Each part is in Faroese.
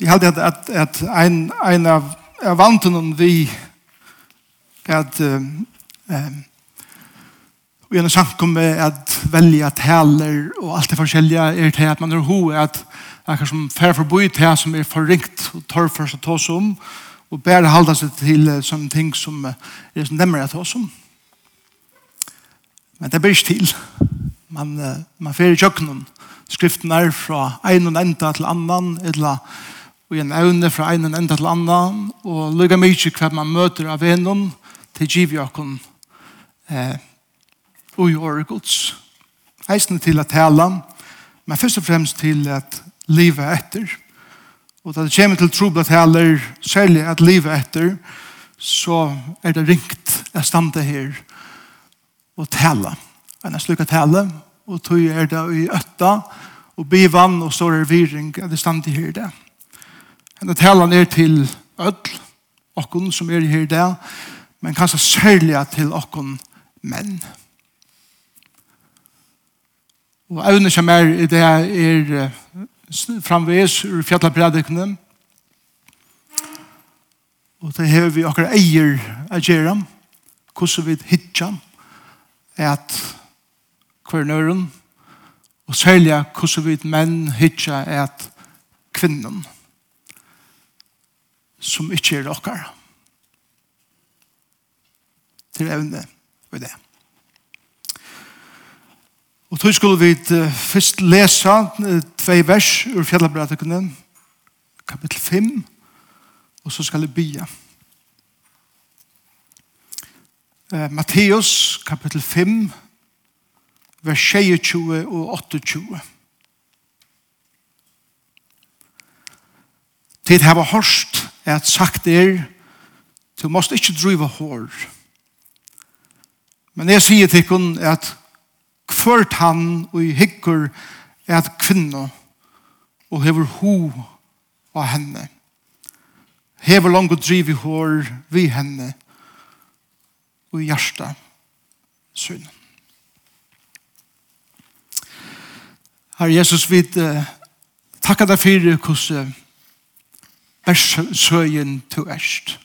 Jeg halte at, at, at en, en av, av vantene vi at um, um, vi har sagt om at velja taler og alt det forskjellige er til at man har ho at akkur som fer for boi til som er forringt og tar for seg tås om og bare halda seg til sånne ting som er som demmer at tås om. Men det blir ikke til. Man, man fer i kjøkkenen skriften er fra en og enda til annan eller og en evne fra en og enda til annan, og lukka mykje hva man møter av venom til givjakon eh, ui åre gods. Eisen til å tale, men først og fremst til at livet etter. Og da det kommer til tro trobla taler, særlig at livet etter, så er det ringt jeg stande her og tale. Men jeg slukker tale, og tog er det i øtta, og bivann, og så er det viring at jeg stande her det. Henne talan er til ødel, okkon som er her i men kanskje særlig til okkon menn. Og evne som er i det er framvis ur fjallapredikene, og det har vi akkurat eier av Gjeram, hvordan vi hittar at hver nøren, og særlig hvordan vi menn hittar at kvinnen som ikke er okkar. Til evne og det. Og tog skulle vi først lese tvei vers ur fjellabrætikene, kapittel 5, og så skal vi bia. Matteus, kapittel 5, vers 22 og 28. Tid hava hårst er at sagt er, du måst ikke drive hår. Men jeg sier til kun at kvart han og i hikker er at kvinna og hever ho av henne. Hever langt og driv i hår vi henne og i hjärsta synd. Herre Jesus, vi takkar deg fyrir hvordan søyen til erst.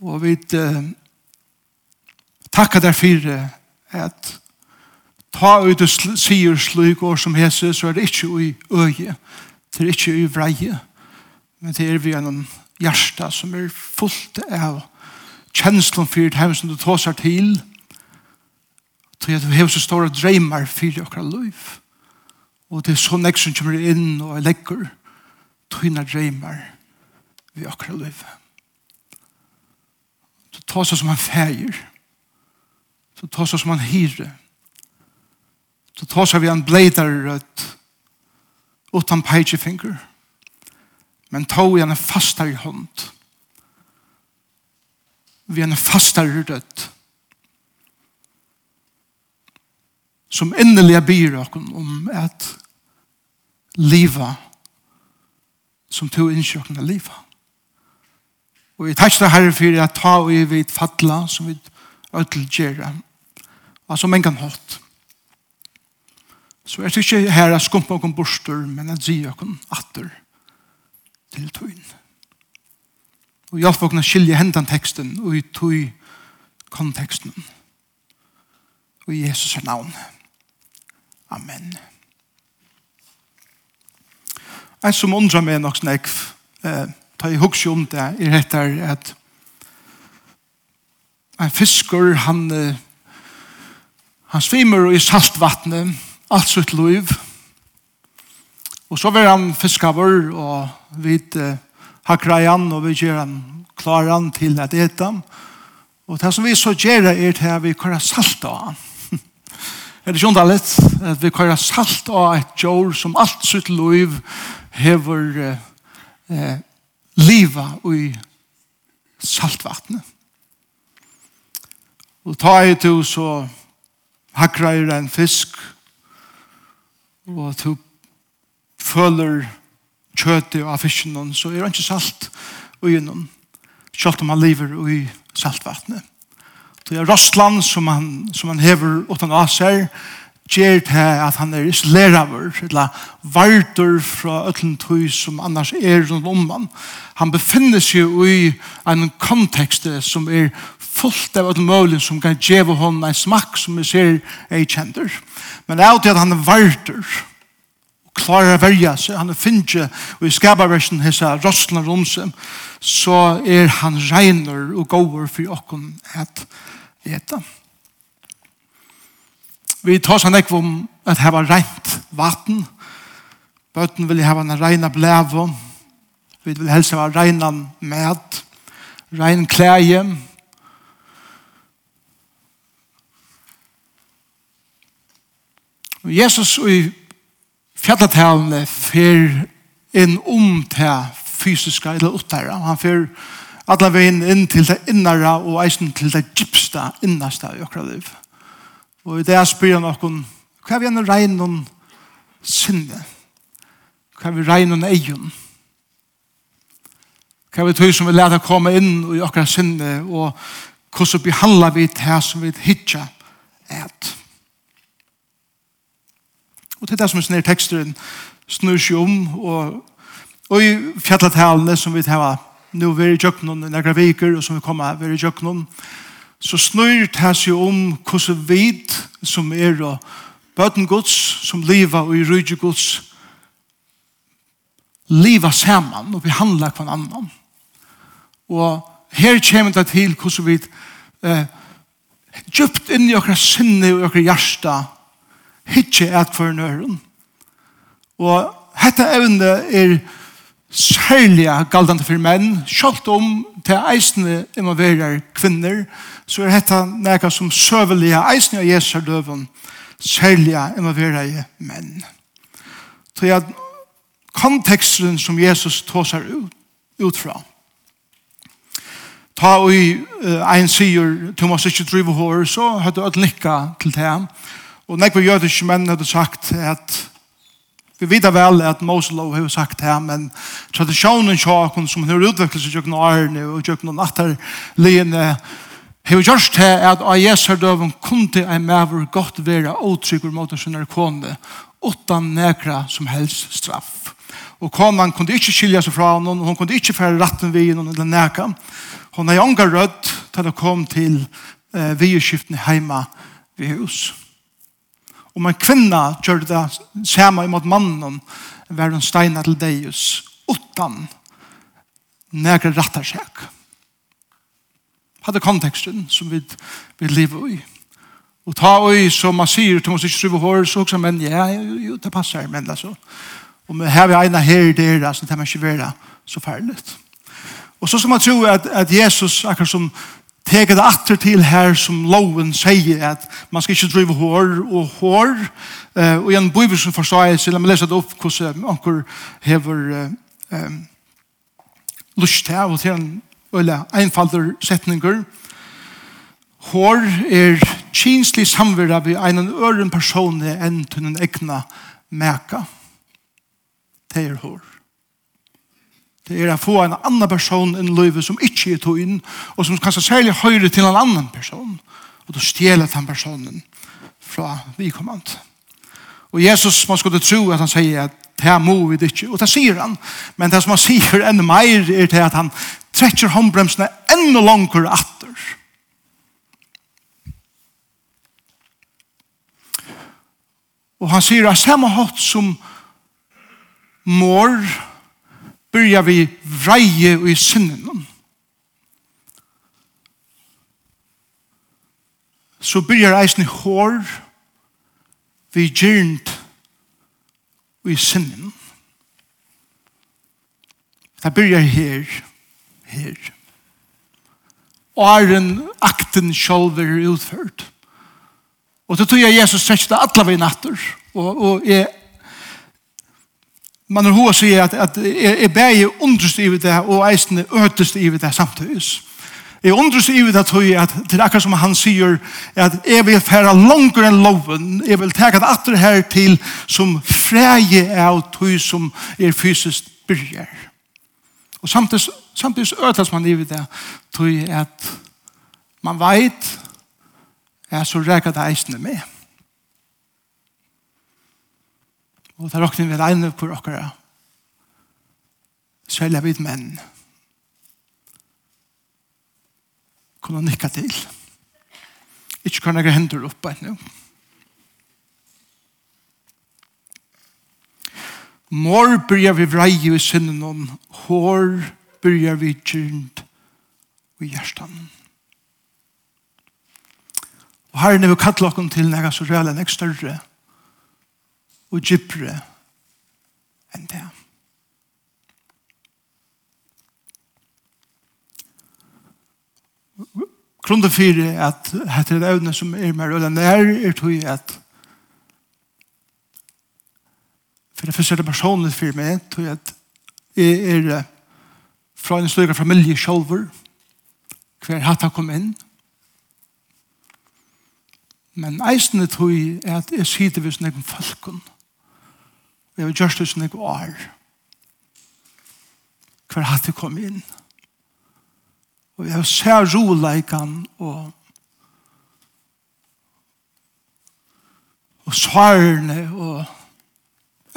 Og vi uh, takkar deg for uh, at ta ut og sier slik år som hese, så er det ikke i øye, det er ikke i vreie, men det er vi gjennom hjärsta som er fullt av kjenslen for det som du tar seg til, til at vi har så store dreimer for det och liv Og det er sånn jeg som kommer in och lägger tøyna dreymar vi akkurat liv. Du ta seg som han feir. Så ta seg som han hyre. Så ta seg vi han bleidar rødt utan peitjefinger. Men ta vi han fastar i hånd. Vi han en fastare rødt. Som endelig byr okkur om at liva som tog innsjøkken av livet. Og jeg takk til Herre for at ta og vi vet fatla som vi ødelgjere. Og som en kan hatt. Så jeg tykker ikke her at skumpa og borster, men at zi og atter til tøyen. Og hjelp og skilje hendan teksten og i tøy konteksten. Og i Jesus er navn. Amen. En som undrar meg nok snakk, eh, ta i hugsi om det, er etter at en fiskor, han, eh, han svimer i saltvattnet, alt sitt liv. Og så var han fiskaver, og vi eh, hakra han, og vi gjør han klar han til at eta han. Og det som vi så gjør er til at vi kører salt av han. er det ikke underlig at vi kører salt av et jord som alt sitt liv hever eh, liva i saltvattnet. Og ta i to så hakrar en fisk og to føler kjøtet av fisken så er det ikke salt i innom. Selv om han lever i saltvattnet. Det er rostland som han, som han hever utan av seg, gjør det at han er isleraver, eller vartur fra øtlen tøy som annars er rundt om han. Han befinner seg i en kontekst som er fullt av øtlen målen som kan gjeve hon en smak som vi ser er kjenter. Men det er alltid at han er vartur, og klarer å verja seg, han er finnje, og i skabarversen hessa rosslan romse, så er han regner og gåver for okken at etta. Vi tar sånn ekv om at her var rent vatten. Bøten vil ha en reina blæve. Vi vil helst ha reina med. Rein klæje. Jesus i fjallatalene fer inn om til fysiska eller uttæra. Han fer alla veien inn til det innara og eisen til det gypsta innasta i okra liv. Og i det spyr han okken, hva er vi en regn om sinne? Hva er vi regn om egen? Hva er vi tog som vi lærte komme inn i okker sinne, og hvordan behandler vi det som vi hittar et? Og til det som er sånne teksten snur seg om, og, og i fjalletalene som vi tar nå vi i jøkkenen i nægra viker, og som vi kommer vi er i jøkkenen, så snur det seg om hvordan vi som er og bøten gods som lever og i rydde gods lever sammen og behandler hver annan. Og her kommer det til hvordan vi eh, djupt inn i okra sinne og okra hjärsta hitje et for nøren og dette evne er særlig galdende for menn, kjalt om til eisne involverer kvinner, kvinner så er dette noe som søvelige eisen av Jesu døven, særlig involverer menn. Så at konteksten som Jesus tar seg ut, ut fra, ta og i uh, en sier, du måst ikke drive hår, så hadde du et likka til det. Og nekve jødiske menn hadde sagt at Vi vet vel at Moselov har sagt det, men tradisjonen som som har utviklet seg tjokken årene og tjokken natterligene Hei og gjørst til at av Jesu døven kunne en maver godt være åtrygg mot sin kone utan nekra som helst straff. Og konan kunne ikke skilja seg fra henne, hun kunne ikke fære ratten vi henne eller nekra. Hun er unga rødt til å komme til eh, vidskiftene heima ved hus. Om en kvinna gjør det samme imot mannen, var hun steina til deus, utan nekra rattarsekk hadde konteksten som vi, vi lever i. Og ta oi, som man sier, til man ikke skriver hår, så også, men ja, jo, jo, det passer, men altså. Og vi har vi ena her i dere, så det man ikke være så færlig. Og så skal man tro at, at Jesus, akkurat som teker det atter til her som loven sier, at man skal ikke drive hår og hår, uh, og igjen, bøyver som forstår jeg, så la meg lese det opp hvordan anker hever uh, um, lyst til, og til en eller einfalder setninger. Hår er kinslig samvera vi en øren person enn til den egna meka. Det er hår. Det er å få en annan person enn løyve som ikke er tog inn, og som kanskje særlig høyre til en annan person. Og du stjeler den personen fra vikommand. Og Jesus, man skulle tro at han sier at det her må vi ikke, og det sier han. Men det som han sier enn meir er til at han trekker håndbremsene enda langere atter. Og han sier at samme hatt som mor byrjar vi vreie i synden. Så byrjar eisen i hår vi gyrnt i synden. Det byrjar her her. Og er en akten sjolv er utført. Og det tror jeg Jesus sørste det alle veien natter. Og, og jeg man har hos sier at, at jeg, jeg underst i det og eisene øtest i det samtidig. Jeg underst i det tog at til akkurat som han sier at jeg vil fære langere enn loven, jeg vil ta det atter her til som freie av tog som er fysisk byrger. Og samtidig Samtidig så ødes man livet det, tror jeg at man vet at så reker det eisende med. Og det råkner vi ved på åkere. Selv er vi menn. Kunne nikka til. Ikke kan jeg hender opp ennå. Mår bryr vi vrei i synden om hår, hår, byrjar vi kyrnt i hjertan. Og her er vi kattla okken til nega så reale enn større og djupere enn det. Grunden fyrir at dette er evne som er mer øyne nær er tog at for det første er det personlig for meg tog at jeg er fra en større familie selv, hver hatt har kom inn. Men eisene tog er at jeg sitter ved sånne falken. Jeg vil gjørst det sånne år. Hver hatt har kom inn. Og jeg ser roleikan og og svarene og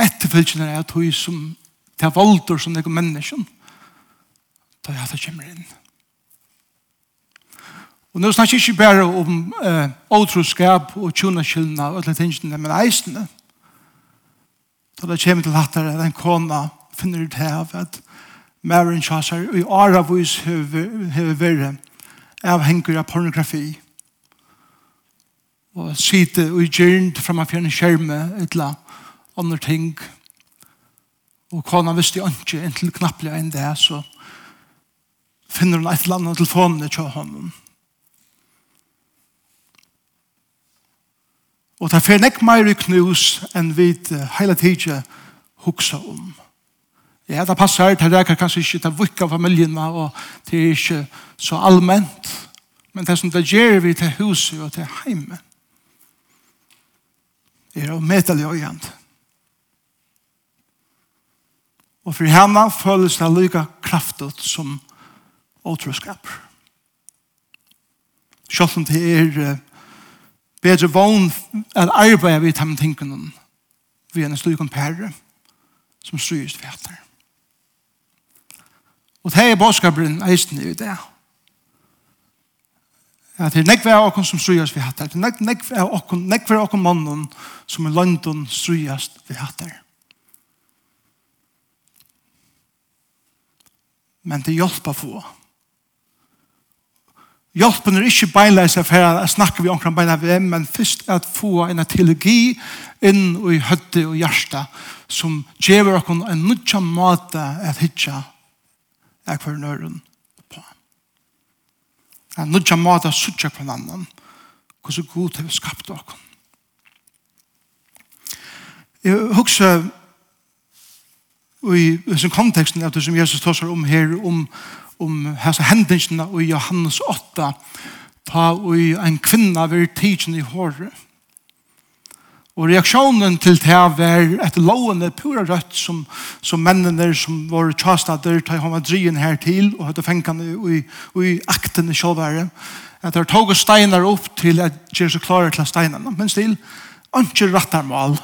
etterfølgene er tog som det er valder som det er menneskene da jeg hatt kommer inn. Og nå snakker jeg ikke bare om eh, åtroskap og tjonaskillene og alle tingene, men eisene. Da det kommer til at det er en kona finner ut her at Maren Kjassar i Aravis har vært avhengig av pornografi. Og sitte og gjernt frem av fjerne skjerme et eller annet ting. Og kona visste ikke, inntil knapplig enn det, så finner hun et eller annet telefonen til honom. Og det fer nekk meir i knus enn vi hele tiden huksa om. Ja, det passar, det reker kanskje ikke til vikka familien, og det er ikke så allment. Men det som det gjør vi til huset og til heimen, er å møte det igjen. Og for henne føles det lykka kraftet som åtroskap. Selv om det er bedre vogn at arbeide ved de tingene vi er en slik om pære som styres vetter. Og det er bådskapen eisen i det. At det er nekve av okken som styres vetter. Det er nekve av okken, nekve av okken mannen som i London styres vetter. Men det hjelper få. Det Hjelpen er ikke beinleis av her å snakke vi omkring beina ved, men først at få en teologi inn i høtte og hjerte som gjør oss en nødja måte at hitja er hver nøren på. En nødja måte å sutja hver annan hvordan god har skapt oss. Jeg husker i sin konteksten av det som Jesus tar seg om her om om hans hendingsene i Johannes 8 ta og en kvinna ved tidsen i håret. Og reaksjonen til det var et lovende pura rødt som, som mennene som var tjastader ta han var drien her til og hadde fengene i, i akten i kjølværet at det tog steinar opp til at gjer seg klare til steinene men still, ikke rattarmal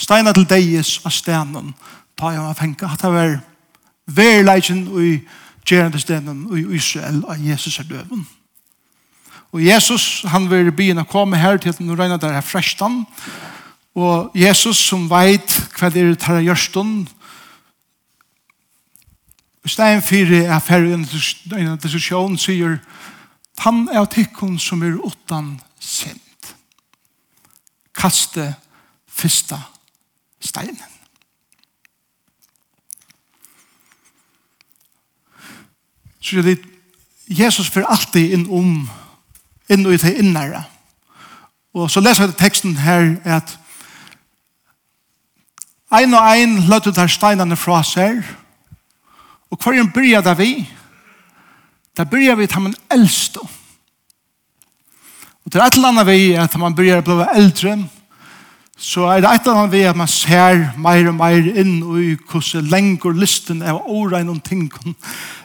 steinar til deis av stenen ta han var fengt at det var verleikjen ui i gjerne stenen i Israel av Jesus er døven. Og Jesus, han vil begynne å komme her til den regner det her frestan. Og Jesus som veit hva det er tar av gjørsten, i stedet for er ferdig en diskusjon, sier han er tikkun som er utan sint. Kaste fyrsta steinen. Så det Jesus for alltid inn om in i det innere. Og så leser jeg teksten her at Ein og ein løtte der steinene fra seg. Og hver en bryr det vi? der bryr vi til man eldste. Og til et eller annet vi at man bryr å bli eldre, så er det et eller annet ved at man ser mer og mer inn i hvordan lenger listen av årein og ting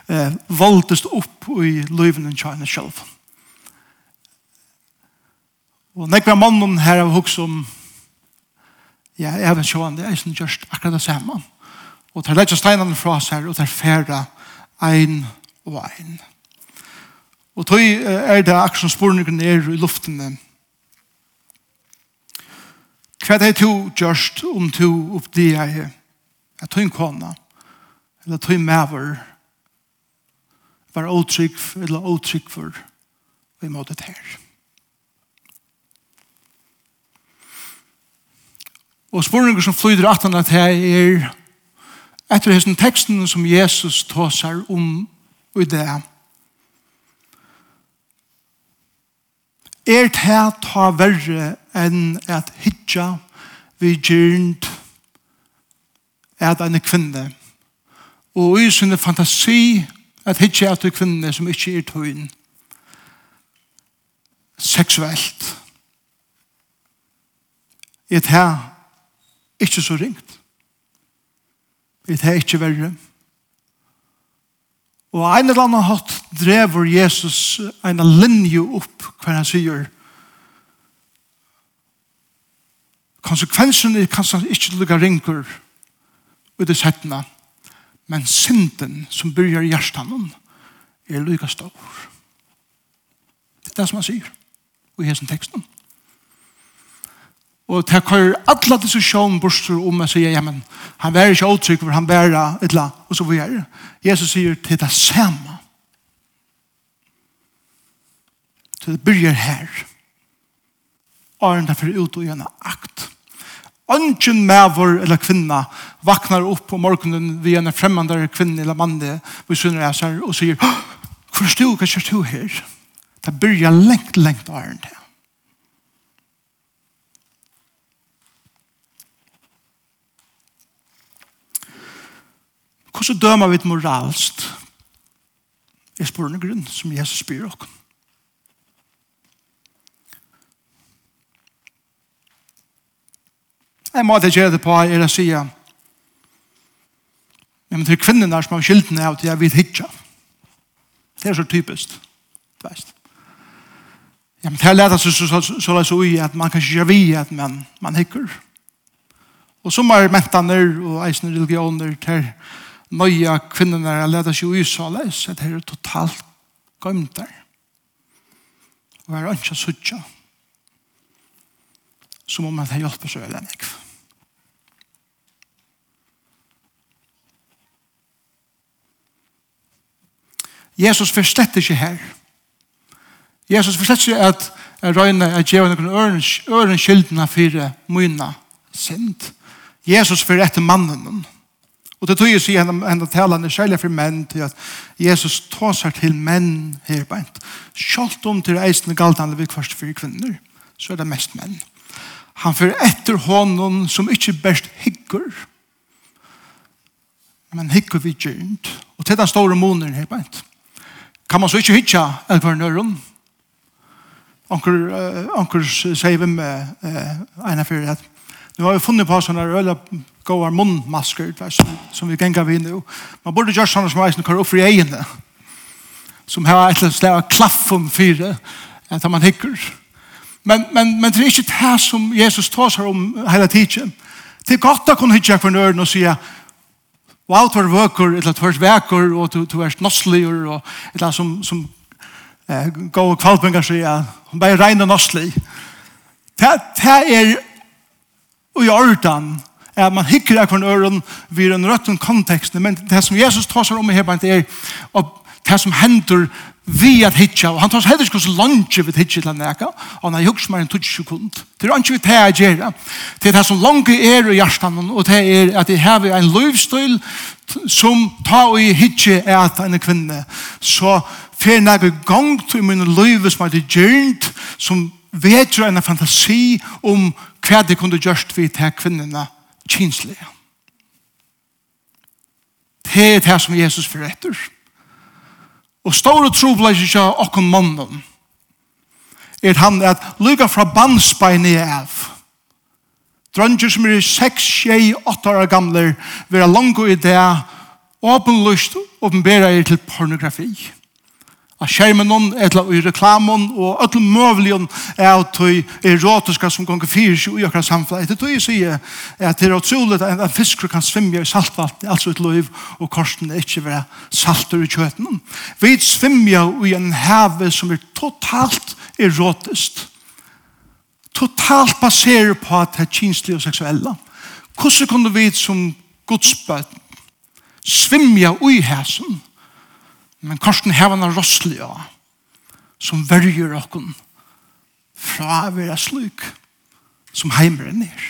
eh, voldes opp i løyven i kjærne selv. Og når jeg mannen her har hukk som ja, jeg vet ikke hva det er som gjørst akkurat det samme. Og tar lett steinene fra seg og tar ferda ein og ein. Og tog er det akkurat som spørningen er i luftene Hva er to gjørst om to opp oppdia er? Jeg tog en kona, eller tog en maver, var åtrygg eller åtrygg for vi måtte det her. Og spørninger som flyder at han at her er etter hessen teksten som Jesus tåsar om i det er det ta verre enn at hitja vi gjernt at en kvinne? Og i sin fantasi at hitja at en kvinne som ikke er tøyen seksuelt. Er det ikke så ringt? Er det ikke verre Og en eller annen hatt drever Jesus en linje opp hva han sier konsekvensen er kanskje ikke lukka ringer ut i settene men synden som byrjar i hjertanen er lukka stor. Det er det som han sier i hessen teksten. Og det kører alle disse diskusjonen borster om jeg sier, ja, men han var ikke åtrykk, for han var et eller annet, og så var jeg. Jesus sier til det samme. Så det begynner her. Arne derfor ut og gjerne akt. Ønsken mever eller kvinna vaknar opp på morgenen ved en fremmande kvinne eller manne vi synes jeg sier og sier, hvor er du, hva er du her? Det begynner lengt, lengt Arne til. Hvordan dømer vi et moralst? Jeg spør en grunn som Jesus spyr oss. Jeg må det gjøre det på er å si men men er kvinnerne som har skylden av til jeg vil hitja. Det er så typiskt. Du veist. Ja, men det er lett så, så, så, så, så i at man kan ikke gjøre vi at man, man hikker. Og så er mentaner og eisende religioner til nøya kvinnerne er lede seg i såleis, at det er totalt gømt der. Og er ikke suttja. Som om at det hjelper seg eller ikke. Jesus forstetter ikke her. Jesus forstetter ikke at jeg røyner at jeg gjør noen øren skyldene for mine synd. Jesus forretter mannen noen. Og det tog jeg sier henne, henne talene, særlig for menn, til at Jesus tåser til menn her beint. Kjalt om til eisende galtene ved kvart for kvinner, så er det mest menn. Han fører etter hånden som ikke best hygger, men hygger vi gjernt. Og til den store måneden her beint. Kan man så ikke hygge av hver nøren? Anker, uh, anker sier vi med uh, en av at nå har vi funnet på sånne øyne goar munnmasker, som, som vi gengar vi nu. Man borde gjøre sånne som eisen kar opp i egene, som har et eller annet slag klaffen fire, at man hikker. Men, men, men det er ikke det som Jesus tar seg om hele tiden. Det er godt å kunne hikke for nøren og sige, wow, du er vøker, eller du er veker, og du, du er nossliger, og et eller annet som, som eh, går og kvalpengar sier, hun bare regner nosslig. Det, det er og i ordan at man hikker av hverandre øren vid en røtten kontekst men det som Jesus tar seg om i Hebrein, det er og det som hender vi at hitja, og han tar seg heller ikke så langt vi hitja til neka, og han har hukst mer en 20 sekund. Det er ikke vi til å gjøre det er det som langt er i hjertan, og det er at jeg har en løvstøyl som tar og hitja at en kvinne, så fer nega gang til min løyve som er det gjørnt, som vet jo en fantasi om hva det kunne gjørst vi til kvinnerne kinslige. Det er det som Jesus forretter. Og store tro ble ikke av okken mannen er han at lykka fra bandsbeini av. Drønger som er 6, 6, 8 år gamle vil ha langt i det åpenlyst åpenbæra er til pornografi av skjermen eller i reklamen og alle mulige er at erotiske som ganger fyrir seg i akkurat samfunnet. Etter tog jeg sier at det er utrolig at en fisker kan svimme i saltvatt altså et liv og korsen er ikke være salter i kjøten. Vi svimmer i en heve som er totalt erotisk totalt baserer på at det er kinslige og seksuelle. Hvordan kunne vi som godsbøten svimja ui hæsen? Men korsen hevan er rossliga som verger okken fra å være slik som heimer er nær.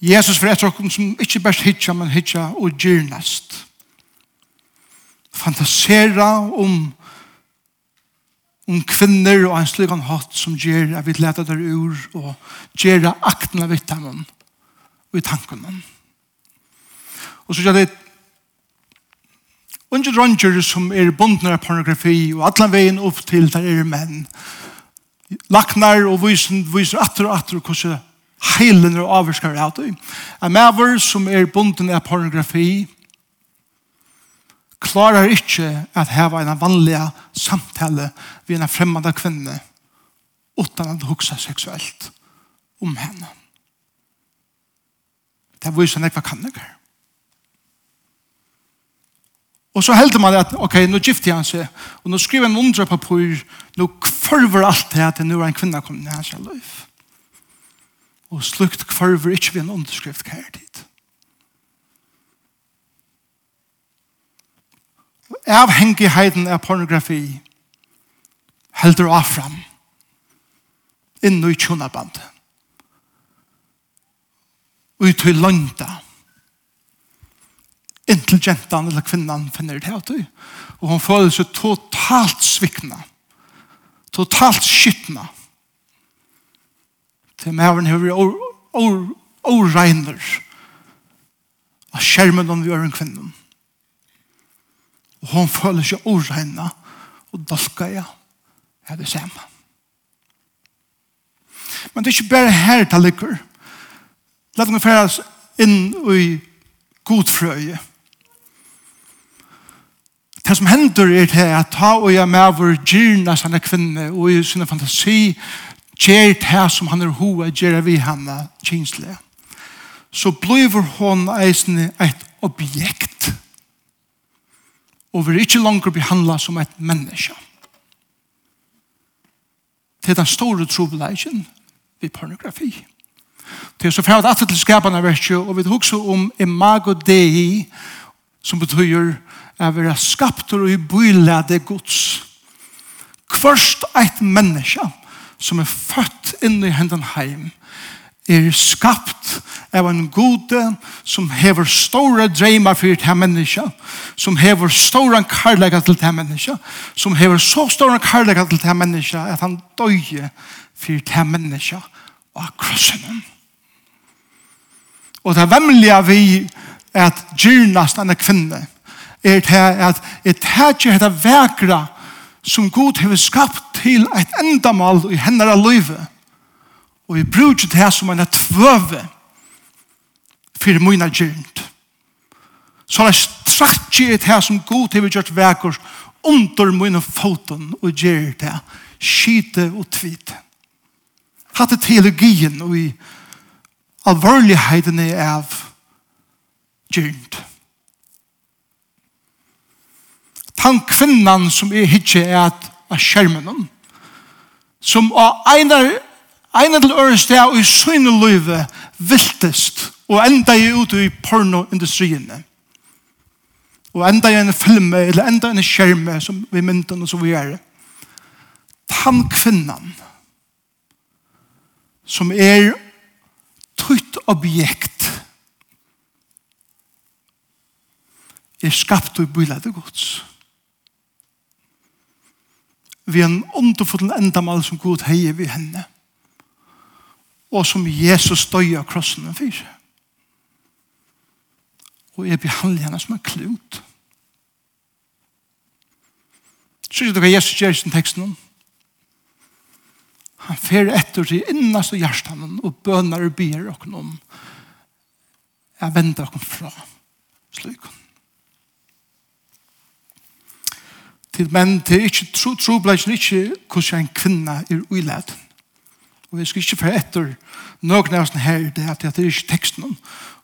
Jesus for etter okken som ikke best hitja, men hitja og gyrnest. Fantasera om om kvinner og en slik han hatt som gjør at vi leder der ur og gjør akten av vittamen og i tankene. Og så gjør det Unge dronjer som er bundner av pornografi og alle veien opp til der er menn. Laknar og viser, viser atter og atter hvordan heilen er avvarskar av det. En maver som er bunden av pornografi klarar ikke at heva en vanlig samtale vi en fremmande kvinne utan at huksa seksuelt om henne. Det viser han ikke hva kan. Og så heldur man at, ok, nå gifter han seg, og nå skriver han undre papur, nå kvarver alt det at nå er en kvinne kommet ned hans liv. Og slukt kvarver ikke ved en underskrift hver tid. avhengigheten av pornografi heldur affram inn i tjonabandet. Og i tøy. Inntil jentan eller kvinnan finner det av tøy. Og hun føler seg totalt svikna. Totalt skytna. Til mævren hever åreiner av skjermen om vi er en kvinnan. Og hon føler seg orreina og dolka ja. Her det samme. Men det er ikke bare her til lykker. La meg fære oss inn i godfrøye. Det som hender er til at ta og jeg med vår gyrna sånne kvinne og i sin fantasi gjør det som han er hoa gjør vi henne kinslige. Så blir hon eisende et objekt. Objekt og vil ikke langer behandla som et menneske. Det er den store trobeleisen ved pornografi. Det er så fra at til skapene verkje, og vi husker om imago dei, som betyr at vi er skapt og i bylede gods. Kvørst et menneske som er født inn i hendene heim, er skapt av en gode som hever store dreimar for det menneske, som hever store karlaga til det menneske, som hever så store karlaga til det menneske, at han døye for det menneske og krossen. Og det er vemmelig vi at gyrnast denne kvinne er det at et hætje hette vekra som Gud hever skapt til et endamal i henne av livet Og vi bruker det her som en tvøve for mine gjernt. Så det er strakt det her som god til vi gjør vekker under mine foten og gjør det skite og tvit. Hatt det teologien og i alvorligheten er av gjernt. Han kvinnan som er hitje er at skjermen som av einar Ein til øren sted og i søgne løyve viltest og enda i ute i pornoindustriene. Og enda i en film eller enda i en skjerme som vi mynten og så vi gjør. Han kvinnan som er tøyt objekt er skapt og bøyla det gods. Vi er en underfotel endamal som god heier vi henne og som Jesus døy av krossen og fyr. Og jeg behandler henne som en klut. Så er det hva Jesus gjør i sin teksten nå. Han fer etter til innast og hjertan og bønner og ber og om jeg vender dere fra slik. Til menn, til ikke tro, tro ble ikke hvordan en kvinne er uiledd. Og jeg skal ikke få etter noen av oss her, det er at det er ikke teksten om,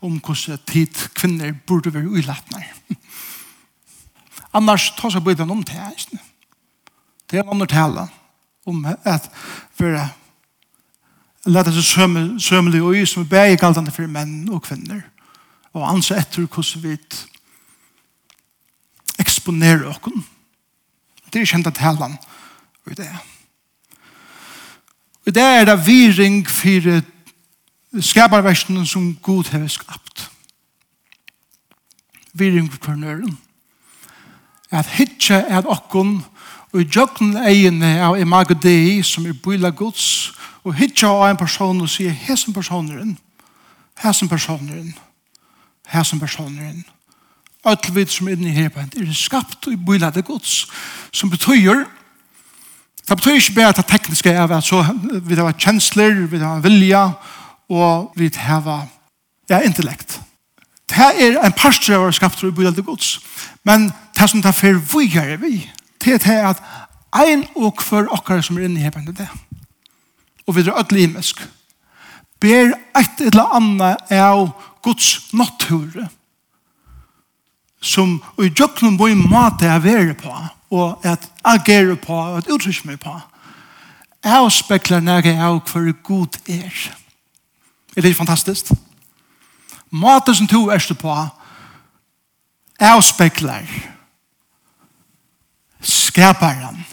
om hvordan tid kvinner burde være uilatne. Annars tar seg bøyden om det her. Det er en annen tale om at være lette seg sømmelig og i som er begge galtende for menn og kvinner. Og anse etter hvordan vi eksponerer oss. Det er kjent av talen og det er. Og det er det viring for skaparversen som Gud har skapt. Viring for kvarnøren. At hitje er okkon og i jøkken egene av imagodei som er bøyla gods og hitje av en person og sier hesen personeren, hesen personeren, hesen personeren. Ötlvid som er inne i hebent er skapt og i bøyla det gods som betyr Det betyr ikke bare at det tekniske er at så vi har kjensler, vi har vilja, og vi har ja, intellekt. Det er en parstre av skapter i bydelde gods. Men det som det er for vi vujere vi, det er at ein og for okkar som er inne i hebende det. Og vi er ødelig imisk. Ber et eller annet av Guds natur som i jøkken må i måte jeg være på og at agere på, og at uttrykke meg på. Jeg spekler når jeg er hver god er. Er det ikke fantastisk? Måte som to er på, jeg spekler skaparen.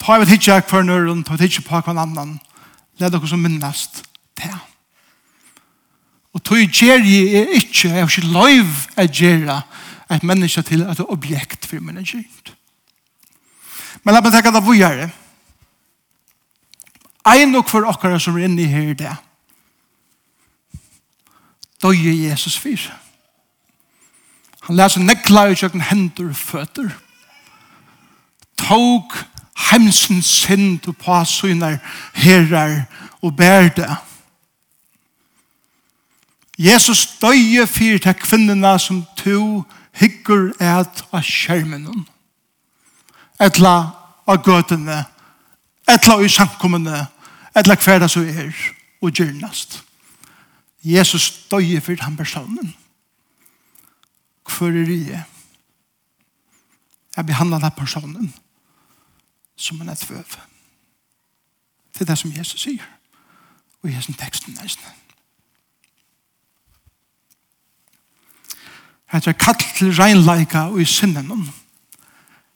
Ta vi vet ikke nøren, ta vi vet på hver annan. Led dere som minnast til ham. Og tog gjer jeg er ikke, jeg har ikke lov å gjøre et menneske til et objekt for menneske. Men la meg tenke det vågjere. Ein og for okkara som er inne i her det. Døye Jesus fyr. Han leser nekla i kjøkken hender og føtter. Tog hemsen synd på synar herrar og bær. Jesus døye fyrir til kvinnerne som to hyggur et av skjermen. Etla av gøtene, etla av samkommene, etla hver det som er og gjernast. Jesus døye fyrir han personen. Hvor er det? Jeg behandler den personen som en etvøv. Det er det som Jesus sier. Og i hessen teksten nesten. Hetta er kall til reinleika og i sinnen.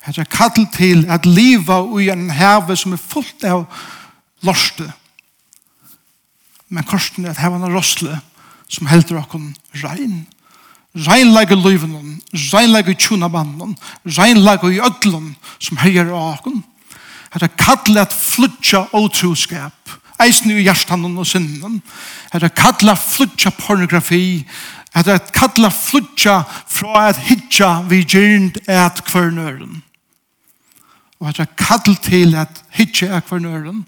Hetta er kall til at liva og i en heve som er fullt av lorste. Men korsen er at heva en rosle som heldur okkon rein. Reinleika livenom, reinleika i tjunabandom, reinleika i ödlun som heier okkon. Hetta er kall at flutja otroskap, eisen i hjertanen og sinnen. Hetta er kall at flutja pornografi, at at kalla flutja fra at hitja vi gyrnd et kvarnøren. Og at at kall til at hitja et kvarnøren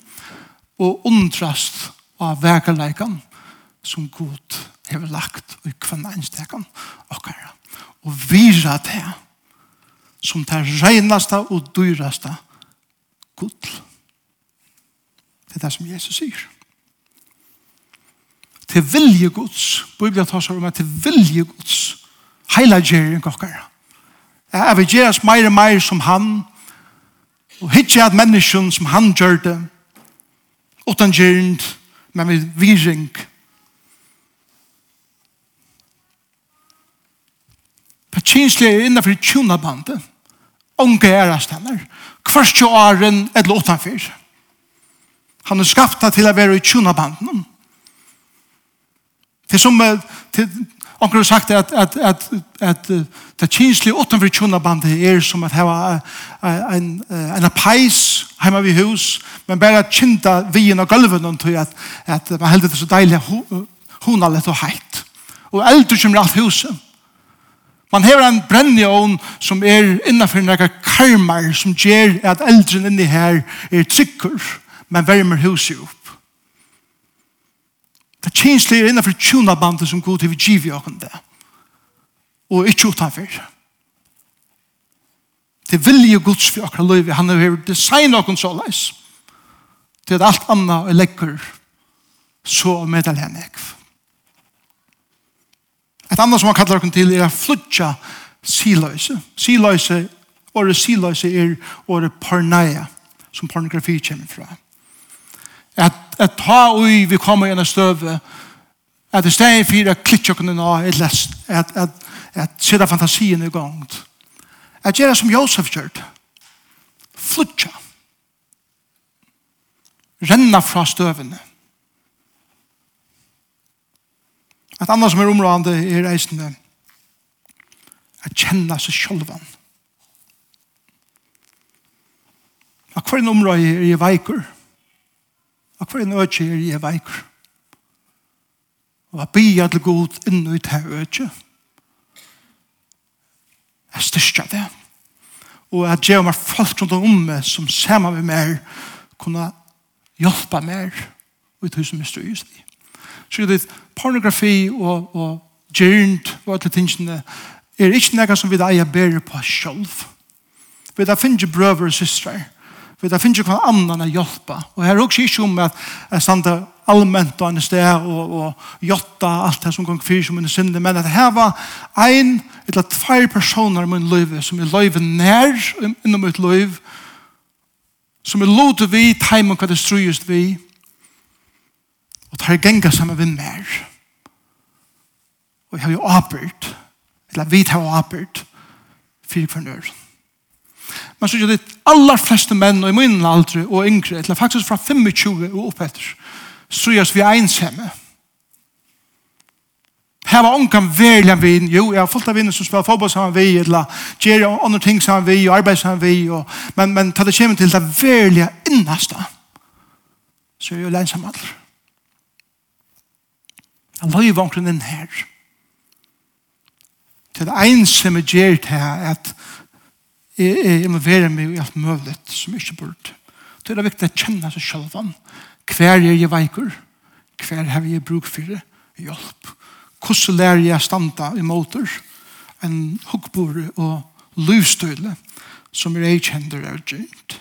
og undrast av vekerleikan som god hever lagt i kvann einstekan okkara. Og vira det som det reinaste og dyraste gudl. Det er det som Jesus sier til vilje Guds. Bibelen tar seg om at til vilje Guds. Heila gjerring okkara. Jeg vil gjeras meir og meir som han. Og hitje at menneskjen som han gjør det. Utan gjerring, men vi viring. For kinslig er innenfor tjona bandet. Onge er av steller. Kvarstjå åren eller åttanfyr. Han er skapta til å være i tjona bandet. Det som Onkel har sagt at, at, at, at det kinslige utenfor tjonabandet er som at ein en, en peis heima við hus, men bare kinta vien og gulven og tog at, at man heldur det så deilig honalett og heit. Og eldur sum ralt huset. Man hever en brennjån som er innanfor nekka karmar som ger at eldren inni her er trykker, men vermer huset jo. Det er kjensler innenfor tjona bandet som god til vi giver jo åkken det. Og ikke utenfor. Det vilje gods for akkurat løyve. Han har designet åkken så leis. Det er alt annet og lekker så med henne ekv. Et annet som han kallar åkken til er flutja siløyse. Siløyse, året siløyse er året porneia som pornografi kommer fra at, at ta ui vi kommer gjennom støve, at det steg fyrir at klitsjokken er nå, at, at, at, at sida fantasien i gang. At gjøre som Josef gjørt, flutja, renna fra støvene. Et annet som er områdende er reisende, at kjenne seg sjølven. At hver en område er i veikur, Og hver en øke er jeg veikur. Og jeg bia til god inn i det øke. Jeg styrker det. Og jeg gjør meg folk rundt om meg som ser meg med mer, kunne hjelpe mer ut hos som jeg styrer i. Så det er pornografi og, og gyrnd og alle tingene er ikke noe som vi da eier bedre på selv. Vi da finner brøver og systre For det finnes jo hver annan å hjelpe. Og her er også ikke om at jeg stande allmänt og en sted og, og jotta alt det som gong fyr som en synder, men at her var ein eller tvær personer i min liv som er liv nær innom mitt liv som er lot vi, teim og hva det strøyest vi og tar genga saman vi mer og jeg har jo apert eller vi tar apert fyrir hver nøren Men så er det aller fleste menn og i min aldre og yngre, eller faktisk fra 25 og oppetter, så gjørs vi ensamme. Her var ungan verlig vin. Jo, jeg har fullt av vinn som spiller fotball sammen vi, eller gjør andre ting sammen vi, og arbeid sammen vi, og, men, men ta det kommer til det verlige innaste, så er jeg jo lensam alder. Han var jo vankren inn her. Til det ensamme gjør det her, at jeg, jeg må være med i alt mulig som ikke burde. Det er viktig å kjenne seg selv hver er jeg veikur? hver har jeg bruk for det? hjelp. Hvordan lærer jeg å stande i måter en hukkbore og livstøyle som er jeg kjenner er gjent.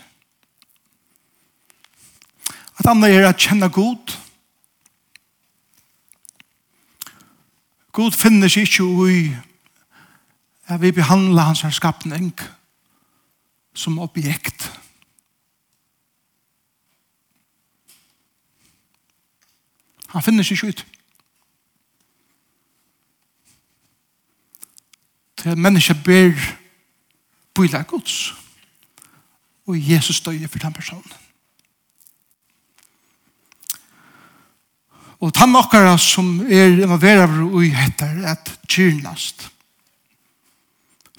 At andre er å kjenne god. God finner seg ikke i at vi behandler hans skapning. God som objekt. Han finner seg ikke ut. Til mennesker ber bøyla gods. Og Jesus døy for den personen. Og tann nokkara som er involverar i hettar at kyrnast.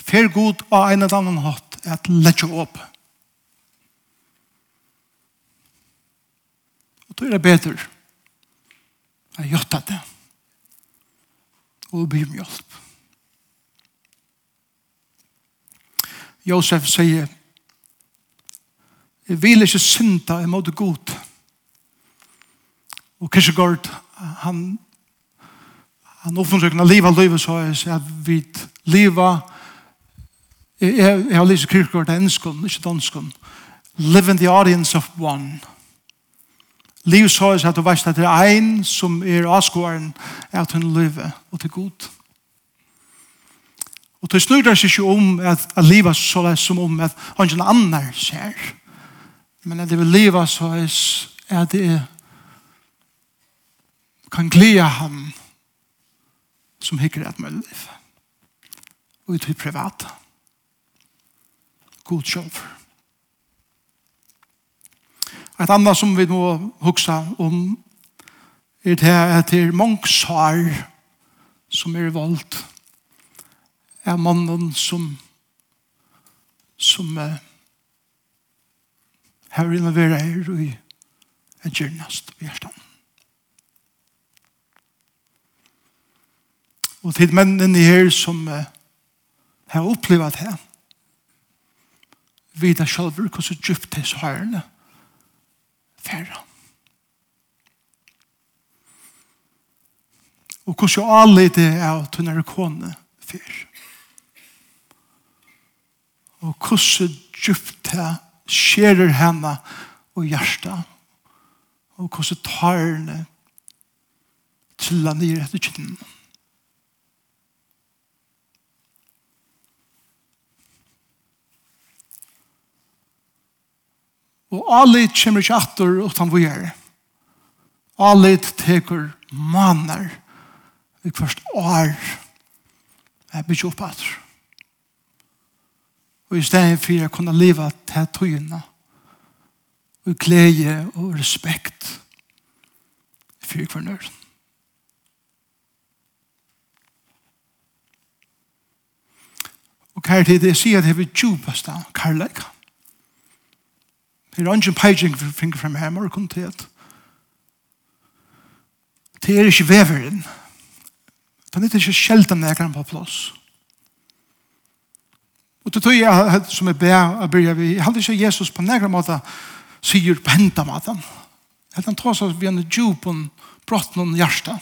Fer god av en eller annan hatt at letja opp. Og då er det bedre a gjotta det og be om hjelp. Josef sier Jeg vil ikke synda imot god. Og Kierkegaard, han han oppfunnsøkna liva livet så jeg sier at vi liva livet Jeg, jeg, har lyst til kyrkård til enskånd, ikke danskund. Live in the audience of one. Liv så er at du veist at det er ein som er avskåren at hun lever og til god. Og det snur seg ikke om at, at livet så er som om at han ikke annar ser. Men at det vil livet så er at det er kan glede ham som hikker et med liv. Og ut i privata god sjølv. Et annet som vi må huske om er det at det er mange svar som er valgt er mannen som som uh, har innoveret her og er gjernast i hjertan. Og til mennene her som uh, har opplevat her vita sjálfur hvordan djupt det er hørende færre. Og hvordan så alle det er at hun kone før. Og hvordan djupt det skjerer henne og hjertet. Og hvordan tar henne til han henne etter kinnene. Og alit kommer ikke atter utan vi er. Alit teker manner i hvert år er bygget opp atter. Og i stedet for jeg kunne leve til tøyene og glede og respekt for hver nøren. Og kjær til det sier at det er vi djupeste kærleika. Det er ikke en peising for finger frem hjemme og kontet. Det er ikke veveren. Det er ikke sjelden jeg på plass. Og det tror jeg som jeg ber å begynne vi. Jeg hadde ikke Jesus på nærmere måte sier på hentet maten. Jeg hadde han tås av vi en djup og brått noen hjerte.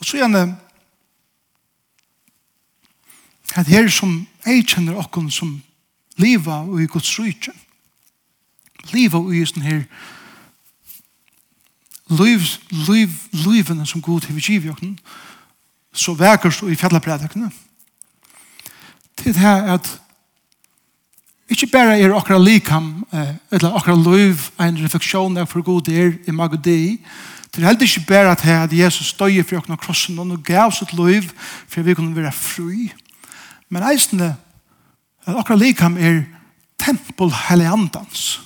Og så gjerne at her som jeg kjenner okken som liva og i Guds rydtjen. Liva og i sånn her liv, liv, livene som god til vi giver okken så vekkert og i fjallapredakene. Til det her at Ikke bare er okra likam, eller okra liv, en refleksjon av for god er i Magudei. Det er heller ikke bare at Jesus døg for okra krossen, og gav sitt liv for vi kunne være fri men eisende at akkurat likam er tempel heliandans.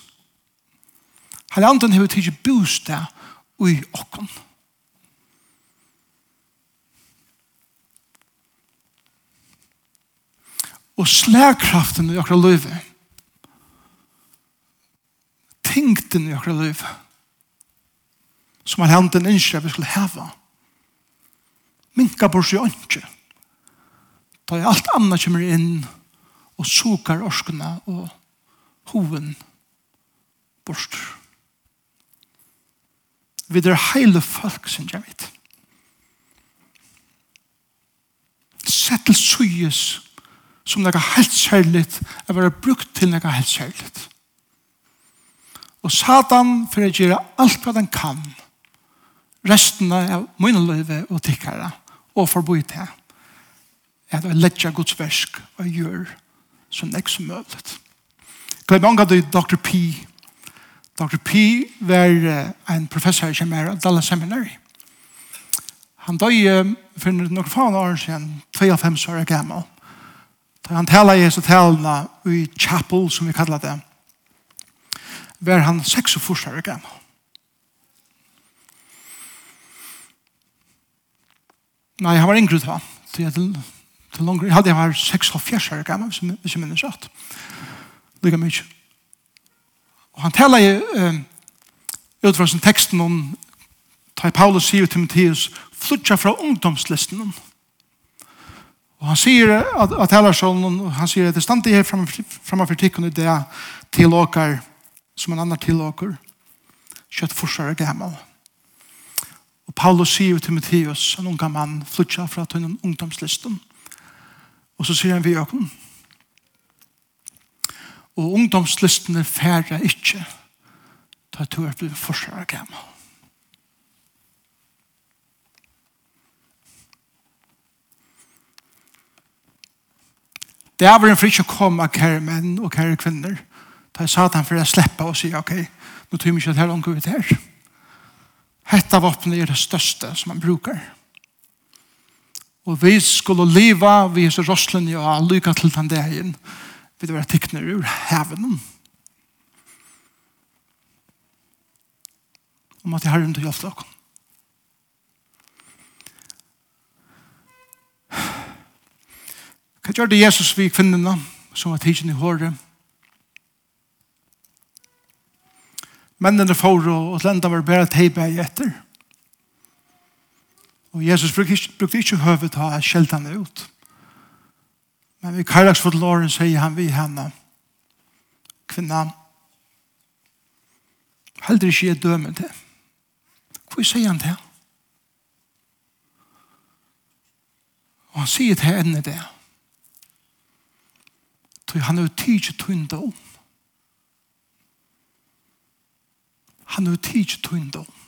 Heliandan hever tidsi bostad ui okkon. Og slærkraften i akkurat løyve tingten i akkurat løyve som heilandan innskjer vi skulle heva minka bors i åndsjø Da er alt annet kommer inn og sukar orskene og hoven bort. Vi er heile folk, synes jeg vet. Sett til suyes som det er helt særlig er være brukt til det er helt særlig. Og Satan for å gjøre alt hva den kan resten av mine løyve og tikkere og forbi til det at jeg letja Guds versk og gjør så nek som møvlet. Glem mange av Dr. P. Dr. P var en professor i av Dallas Seminary. Han døg for noen faen år siden, 52 år gammel. Da han taler i Jesu talene i chapel, som vi kallar det, var han 46 år gammel. Nei, han var yngre da. Til longer, jeg hadde jeg var 6,5 år gammel, hvis jeg minnes rett. Lykke mye. Og han taler i, uh, ut fra sin teksten om, da Paulus sier til Timotheus, flytja fra ungdomslisten. Og han sier at, at taler sånn, han sier at det stande her framfor tikkene det til åker, som en annan til åker, kjøtt forsvarer gammel. Og Paulus sier til Timotheus, en unga mann, flytja fra ungdomslisten. Og Og så sier han vi åkken. Og ungdomslistene færre ikke ta du er blitt forsvarer gammel. Det er vel en frisk å komme kære menn og kære kvinner. Da jeg sa at han for å slippe og si, ok, nå tror jeg ikke at her langer vi til her. Hette våpenet er det største som man brukar. Og vi skulle leva vi hese rosslene og lykka til den dagen. Vi var tikkner ur heaven Om at jeg har rundt og hjelpte dere. Hva gjør det Jesus vi kvinnerne som var tidsen i håret? Mennene får og lenda var bare teipa i etter. Og Jesus brukte ikke høve til å skjelte henne ut. Men i Kajlagsfot låren sier han vi henne, kvinna, heller ikke jeg døme til. Hvor sier han til? Og han sier til henne det. Så han er jo tid til tøynda om. Han er jo tid til tøynda om.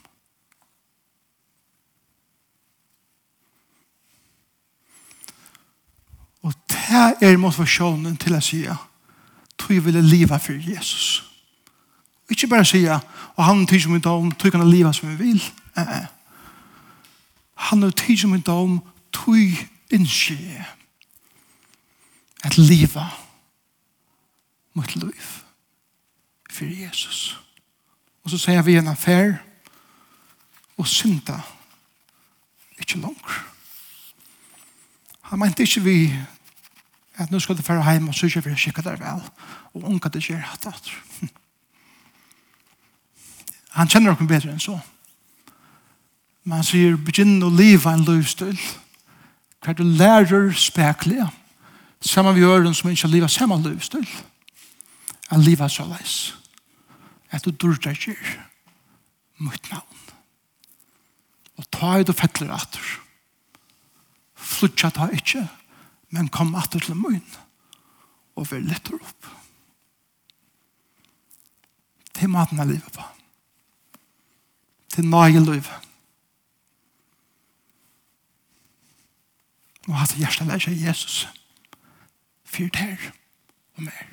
Og det er motivasjonen til å si at jeg vil leve for Jesus. Og ikke bare si at han er tid som ikke om du kan leve som vi vil. Eh, Han er tid som ikke om du innskje at leve mot liv for Jesus. Og så sier vi en affær og synda ikke langt. Han mente ikke vi at nå skal du fære hjem og sørge for å skikke deg vel, og unga det gjør hatt at Han kjenner dere bedre enn så. Men han sier, begynn å leve en livsstil, hva du lærer spekler, sammen vi gjør den som ikke lever samme livsstil, at livet så leis, at du dyrter ikke mot navn. Og ta i du fettler atter. Flutja ta ikke, men kom atter til munn og vær lettere opp. Til maten av livet på. Til nøye livet. Og hatt hjertet lærer seg Jesus fyrt her og mer.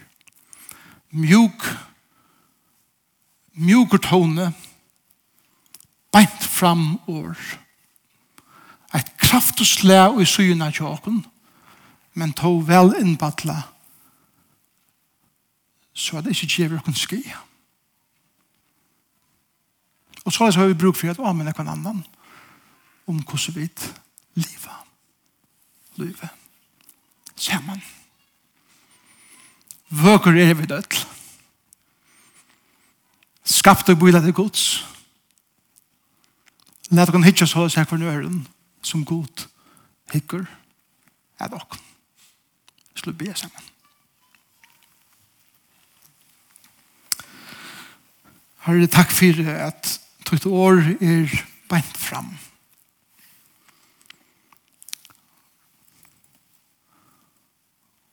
Mjuk, mjuker tone, beint fram år. Et kraftig slæ og i syna tjåken, men to vel innbattla, så at det ikke gjever okkur ski. Og så har vi bruk for at amen er kvann annan om hvordan vi liva, livet, Sammen. Vøker er vi dødt. Skapt og bøyla til gods. Læt dere hitja så oss her for nøyren som god hikker er dere skulle be sammen. Herre, takk for at tøyt år er beint fram.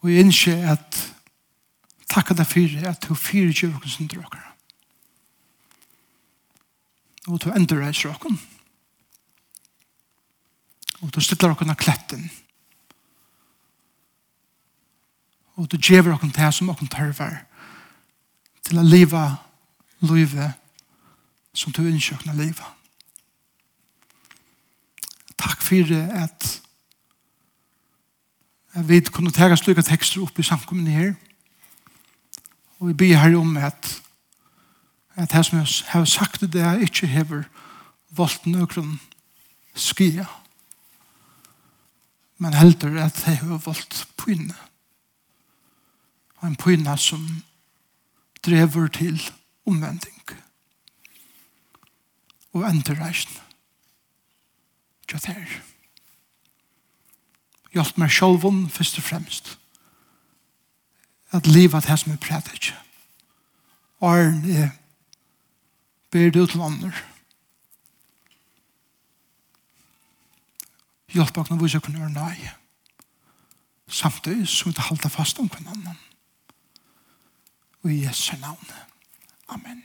Og jeg innskje at takk deg for at du fyrir tjøvkens drøkker. Og du endrer deg åkken. Og du stiller dere kletten. Og og du djever okken til som okken tørver til å leve livet som du innsjøkna leva. Takk for at jeg vet kunne tega slike tekster opp i samkommunni her. Og vi byr her om at at det som jeg har sagt det er ikke hever valgt nøkron skia men heldur at det har valgt pynet og en pyna som drever til omvending. Og endreisen til at her hjelp meg sjolvun først og fremst at livet er som er prater ikke Arn er ber du til andre hjelp meg å vise kunne gjøre nei samtidig som vi halda fast om hverandre og i Jesu navn. Amen.